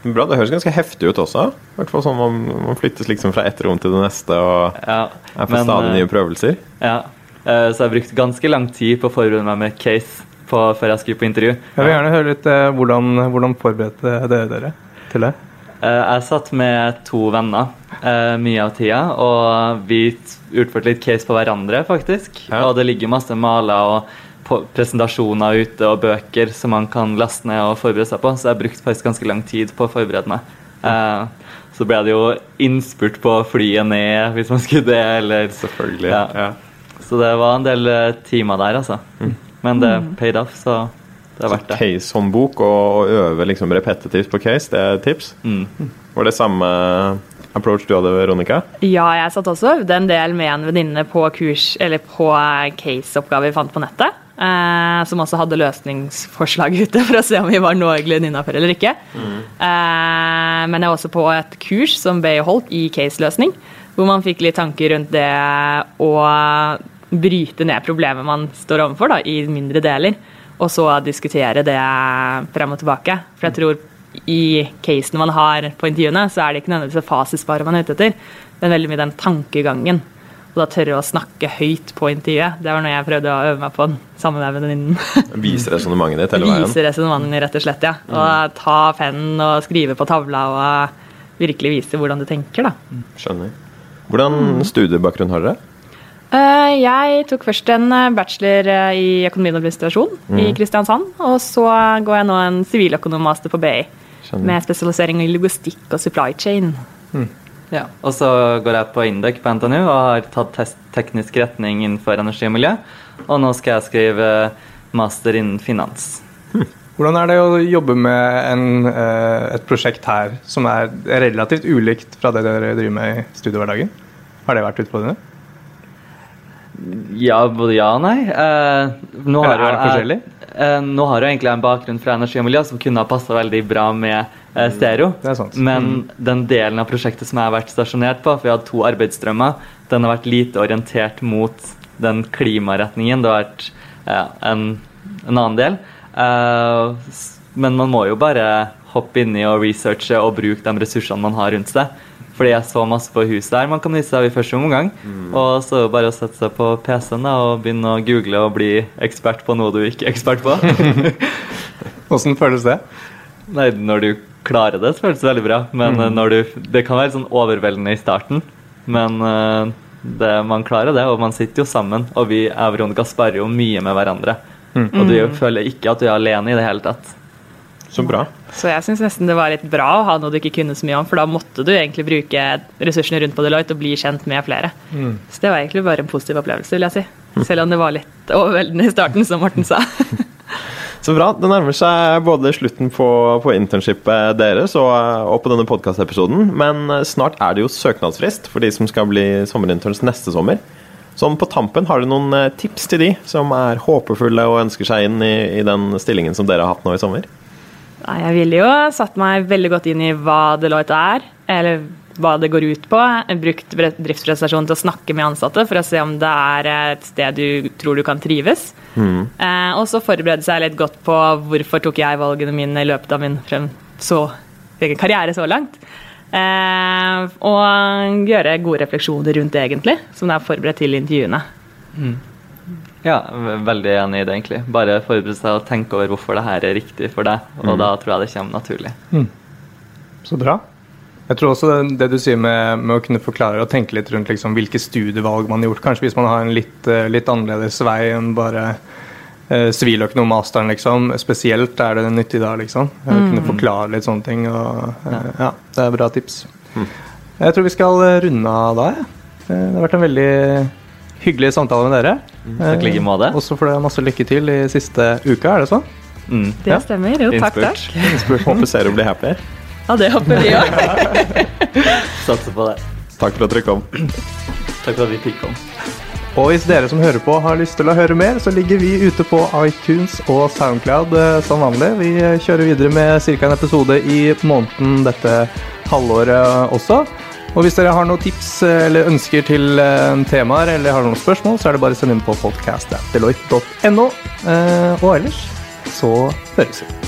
Bra, Det høres ganske heftig ut også. I hvert fall sånn Man, man flyttes liksom fra ett rom til det neste og Ja, er på stadig eh, nye prøvelser. Ja, så jeg brukte ganske lang tid på å forberede meg med case på, før jeg skulle på intervju. Jeg vil gjerne høre litt eh, hvordan, hvordan forberedte dere dere til det? Eh, Jeg satt med to venner eh, mye av tida, og vi utførte litt case på hverandre, faktisk. Ja. Og det ligger masse maler og presentasjoner ute og bøker som man kan laste ned og forberede seg på, så jeg brukte faktisk ganske lang tid på å forberede meg. Eh, Så ble det jo innspurt på flyet ned hvis man skulle det, eller Selvfølgelig. Ja. Ja. Så det var en del timer der, altså. Men det paid off, så det er verdt det. Case-håndbok og, og øve liksom repetitivt på case, det er tips. Mm. Var det samme approach du hadde, Veronica? Ja, jeg satt også og øvde en del med en venninne på kurs, eller på eh, case-oppgave vi fant på nettet. Eh, som også hadde løsningsforslag ute for å se om vi var noenlunde innafor eller ikke. Eh, men jeg var også på et kurs som ble holdt i case-løsning, hvor man fikk litt tanker rundt det å bryte ned problemet man står overfor, da, i mindre deler. Og så diskutere det frem og tilbake. For jeg tror i casene man har på intervjuene, så er det ikke nødvendigvis fasitsvaret man er ute etter. Er veldig mye den tankegangen. Og da tørre å snakke høyt på intervjuet. Det var noe jeg prøvde å øve meg på sammen med venninnen. Vise resonnementet ditt hele veien? Vise resonnementet rett og slett, ja. Og ta pennen og skrive på tavla og virkelig vise hvordan du tenker, da. Skjønner. Hvordan studiebakgrunn har dere? Eh, Jeg tok først en eh, bachelor eh, i økonomi og administrasjon i Kristiansand. Og så går jeg nå en siviløkonommaster på BI Skjønner. med spesialisering i logistikk og supply chain. Ja, og så går jeg på Indek på NTNU og har tatt test teknisk retning innenfor energi og miljø. Og nå skal jeg skrive master innen finans. Hvordan er det å jobbe med en, et prosjekt her som er relativt ulikt fra det dere driver med i studiehverdagen? Har det vært utfordrende? Ja, både ja og nei. Eh, nå, har er det jeg- forskjellig? eh, nå har jeg egentlig en bakgrunn fra energi og miljø som kunne ha passa veldig bra med eh, stereo. Det er sant. Men den delen av prosjektet som jeg har vært stasjonert på, for vi hadde to arbeidsstrømmer, den har vært lite orientert mot den klimaretningen. Det har vært en, en annen del. Eh, men man må jo bare hoppe inni og researche og bruke de ressursene man har rundt seg. For det er så masse på huset der man kan vise seg av i første omgang. Og så er det bare å sette seg på PC-en da, og begynne å google og bli ekspert på noe du ikke er ekspert på. Åssen føles det? Nei, når du klarer det, så føles det veldig bra. Men mm. når du, det kan være sånn overveldende i starten. Men eh, det, man klarer det, og man sitter jo sammen. Og vi jeg og Veronica sparer jo mye med hverandre. Og du føler ikke at du er alene i det hele tatt. Så bra. Så jeg syns nesten det var litt bra å ha noe du ikke kunne så mye om, for da måtte du egentlig bruke ressursene rundt på Deloitte og bli kjent med flere. Så det var egentlig bare en positiv opplevelse, vil jeg si. Selv om det var litt overveldende i starten, som Morten sa. Så bra. Det nærmer seg både slutten på, på internshipet deres og, og på denne podkastepisoden. Men snart er det jo søknadsfrist for de som skal bli sommerinterns neste sommer. Sånn på tampen, har du noen eh, tips til de som er håpefulle og ønsker seg inn i, i den stillingen som dere har hatt nå i sommer? Nei, jeg ville jo satt meg veldig godt inn i hva Deloitte er, eller hva det går ut på. Brukt driftspresentasjonen til å snakke med ansatte for å se om det er et sted du tror du kan trives. Eh, og så forberede seg litt godt på hvorfor tok jeg valgene mine i løpet av min frem så, karriere så langt. Eh, og gjøre gode refleksjoner rundt det, egentlig, som det er forberedt til intervjuene. Ja, veldig enig i det, egentlig. Bare forberede seg og tenke over hvorfor det her er riktig for deg. Og da tror jeg det kommer naturlig. Så bra. Jeg tror også det, det du sier med, med å kunne forklare og tenke litt rundt liksom, hvilke studievalg man har gjort, kanskje hvis man har en litt, eh, litt annerledes vei enn bare eh, siviløkonom-masteren, liksom. Spesielt er det nyttig da, liksom. Eh, Kunne forklare litt sånne ting. Og, eh, ja, det er bra tips. Jeg tror vi skal eh, runde av da, jeg. Eh, Det har vært en veldig hyggelig samtale med dere. Takk i like måte. Eh, Også får dere masse lykke til i siste uka, er det sånn? Mm. Det Ja. stemmer. Jo, takk, takk. Innspurt. Håper Zero blir happy. Ja, det håper vi òg. Satser på det. Takk for at dere kom. Takk for at vi fikk komme. Og hvis dere som hører på har lyst til å høre mer, så ligger vi ute på iTunes og Soundcloud eh, som vanlig. Vi kjører videre med ca. en episode i måneden dette halvåret også. Og hvis dere har noen tips eh, eller ønsker til eh, temaer eller har noen spørsmål, så er det bare å sende inn på podcast.deloitte.no. Eh, Og ellers så høres vi.